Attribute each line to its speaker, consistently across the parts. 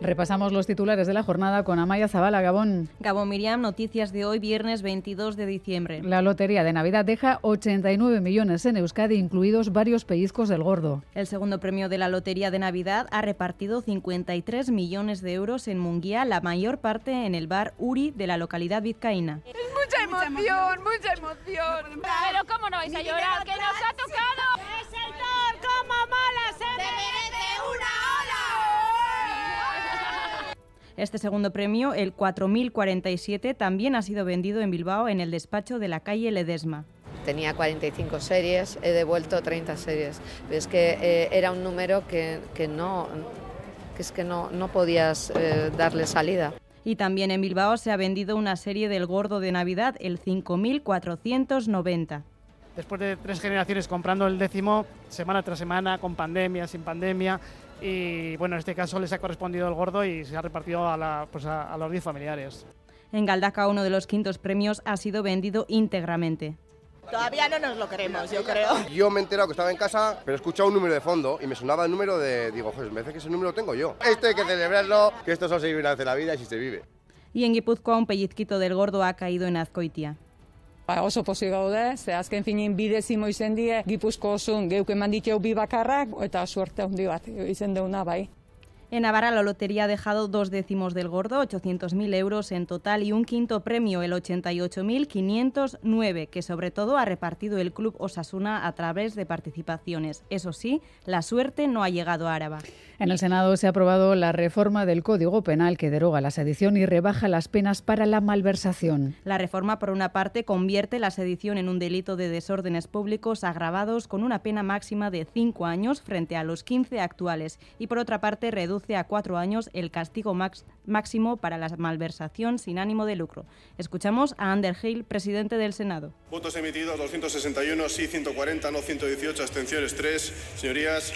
Speaker 1: Repasamos los titulares de la jornada con Amaya Zabala, Gabón.
Speaker 2: Gabón Miriam, noticias de hoy, viernes 22 de diciembre.
Speaker 1: La lotería de Navidad deja 89 millones en Euskadi, incluidos varios pellizcos del gordo.
Speaker 2: El segundo premio de la lotería de Navidad ha repartido 53 millones de euros en Munguía, la mayor parte en el bar Uri de la localidad vizcaína.
Speaker 3: Es mucha emoción, mucha emoción.
Speaker 4: Pero ¿cómo no vais a llorar?
Speaker 2: Este segundo premio, el 4047, también ha sido vendido en Bilbao en el despacho de la calle Ledesma.
Speaker 5: Tenía 45 series, he devuelto 30 series. Es que eh, era un número que, que no, que es que no, no podías eh, darle salida.
Speaker 2: Y también en Bilbao se ha vendido una serie del gordo de Navidad, el 5490.
Speaker 6: Después de tres generaciones comprando el décimo, semana tras semana, con pandemia, sin pandemia, y bueno, en este caso les ha correspondido el gordo y se ha repartido a, la, pues a, a los 10 familiares.
Speaker 2: En Galdaca uno de los quintos premios ha sido vendido íntegramente.
Speaker 7: Todavía no nos lo queremos, yo creo.
Speaker 8: Yo me he enterado que estaba en casa, pero he escuchado un número de fondo y me sonaba el número de... Digo, joder, me parece que ese número lo tengo yo. Esto hay que celebrarlo, que esto solo se vive una vez en la vida y si se vive.
Speaker 2: Y en Guipúzcoa un pellizquito del gordo ha caído en Azcoitia.
Speaker 9: Ba, oso pozik gaude, ze azken finin bidezimo izan die, Gipuzko osun geuk eman ditu bi bakarrak, eta suerte handi bat izan deuna bai.
Speaker 2: En Navarra la lotería ha dejado dos décimos del gordo, 800.000 euros en total, y un quinto premio, el 88.509, que sobre todo ha repartido el club Osasuna a través de participaciones. Eso sí, la suerte no ha llegado a Áraba.
Speaker 1: En el Senado se ha aprobado la reforma del Código Penal que deroga la sedición y rebaja las penas para la malversación.
Speaker 2: La reforma, por una parte, convierte la sedición en un delito de desórdenes públicos agravados con una pena máxima de cinco años frente a los 15 actuales y, por otra parte, reduce a cuatro años el castigo max máximo para la malversación sin ánimo de lucro. Escuchamos a Ander Hill, presidente del Senado.
Speaker 10: Votos emitidos 261, sí 140, no 118, abstenciones 3. Señorías,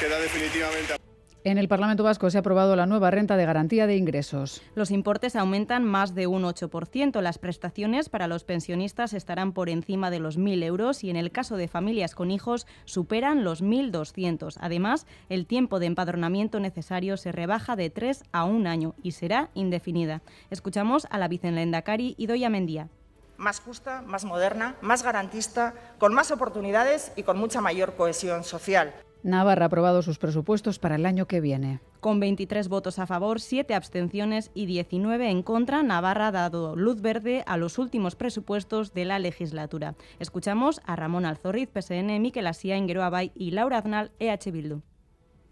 Speaker 10: queda definitivamente.
Speaker 1: En el Parlamento Vasco se ha aprobado la nueva renta de garantía de ingresos.
Speaker 2: Los importes aumentan más de un 8%. Las prestaciones para los pensionistas estarán por encima de los 1.000 euros y en el caso de familias con hijos superan los 1.200. Además, el tiempo de empadronamiento necesario se rebaja de 3 a 1 año y será indefinida. Escuchamos a la vicelendacari Idoia Mendía
Speaker 7: más justa, más moderna, más garantista, con más oportunidades y con mucha mayor cohesión social.
Speaker 1: Navarra ha aprobado sus presupuestos para el año que viene.
Speaker 2: Con 23 votos a favor, 7 abstenciones y 19 en contra, Navarra ha dado luz verde a los últimos presupuestos de la legislatura. Escuchamos a Ramón Alzorriz, PSN, Miquel Asía, Inguero Abay y Laura Aznal, EH Bildu.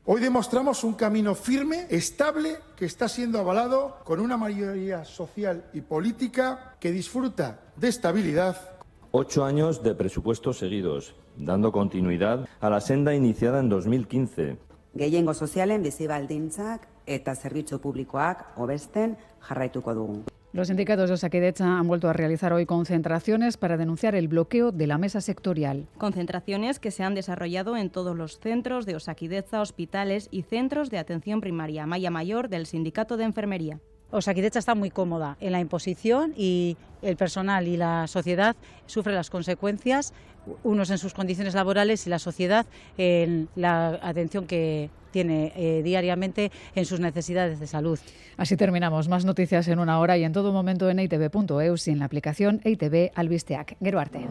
Speaker 11: Hoy demostramos un camino firme, estable, que está siendo avalado con una mayoría social y política que disfruta de estabilidad.
Speaker 12: Ocho años de presupuestos seguidos, dando continuidad a la senda iniciada en 2015.
Speaker 13: Gehiengo sozialen bizi baldintzak eta zerbitzu publikoak hobesten jarraituko dugu.
Speaker 1: Los sindicatos de Osakidecha han vuelto a realizar hoy concentraciones para denunciar el bloqueo de la mesa sectorial.
Speaker 2: Concentraciones que se han desarrollado en todos los centros de Osakidecha, hospitales y centros de atención primaria. Maya Mayor del Sindicato de Enfermería.
Speaker 14: Osakidecha está muy cómoda en la imposición y el personal y la sociedad sufren las consecuencias, unos en sus condiciones laborales y la sociedad en la atención que tiene eh, diariamente en sus necesidades de salud.
Speaker 1: Así terminamos. Más noticias en una hora y en todo momento en eitv.eus y en la aplicación EITV Albisteac. Gero arte.